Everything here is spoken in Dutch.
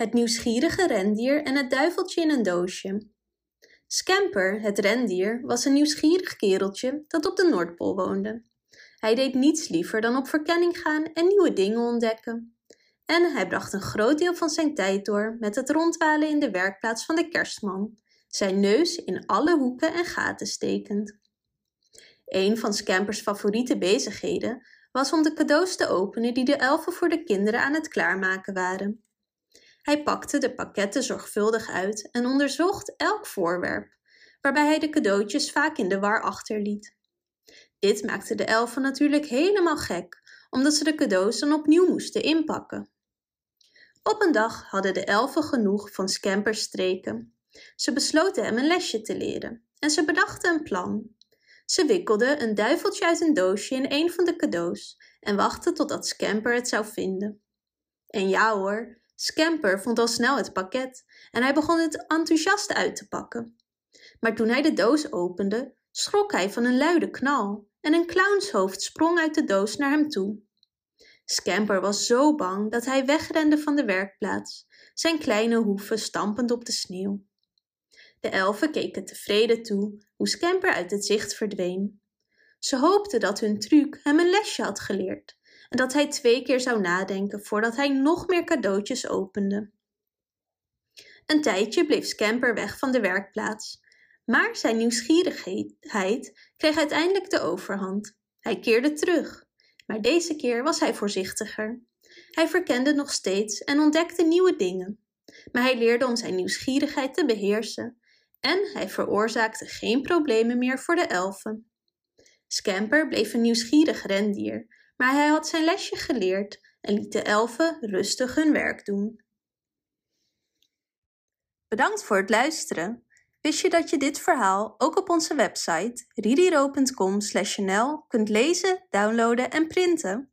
Het nieuwsgierige rendier en het duiveltje in een doosje. Scamper, het rendier, was een nieuwsgierig kereltje dat op de Noordpool woonde. Hij deed niets liever dan op verkenning gaan en nieuwe dingen ontdekken. En hij bracht een groot deel van zijn tijd door met het rondwalen in de werkplaats van de kerstman, zijn neus in alle hoeken en gaten stekend. Een van Scampers favoriete bezigheden was om de cadeaus te openen die de elfen voor de kinderen aan het klaarmaken waren. Hij pakte de pakketten zorgvuldig uit en onderzocht elk voorwerp, waarbij hij de cadeautjes vaak in de war achterliet. Dit maakte de elfen natuurlijk helemaal gek, omdat ze de cadeaus dan opnieuw moesten inpakken. Op een dag hadden de elfen genoeg van Scampers streken. Ze besloten hem een lesje te leren en ze bedachten een plan. Ze wikkelden een duiveltje uit een doosje in een van de cadeaus en wachtten totdat Scamper het zou vinden. En ja hoor, Scamper vond al snel het pakket en hij begon het enthousiast uit te pakken. Maar toen hij de doos opende, schrok hij van een luide knal en een clownshoofd sprong uit de doos naar hem toe. Scamper was zo bang dat hij wegrende van de werkplaats, zijn kleine hoeven stampend op de sneeuw. De elfen keken tevreden toe hoe Scamper uit het zicht verdween. Ze hoopten dat hun truc hem een lesje had geleerd dat hij twee keer zou nadenken voordat hij nog meer cadeautjes opende. Een tijdje bleef Scamper weg van de werkplaats, maar zijn nieuwsgierigheid kreeg uiteindelijk de overhand. Hij keerde terug, maar deze keer was hij voorzichtiger. Hij verkende nog steeds en ontdekte nieuwe dingen, maar hij leerde om zijn nieuwsgierigheid te beheersen en hij veroorzaakte geen problemen meer voor de elfen. Scamper bleef een nieuwsgierig rendier, maar hij had zijn lesje geleerd en liet de elfen rustig hun werk doen. Bedankt voor het luisteren. Wist je dat je dit verhaal ook op onze website ririro.com/nl kunt lezen, downloaden en printen?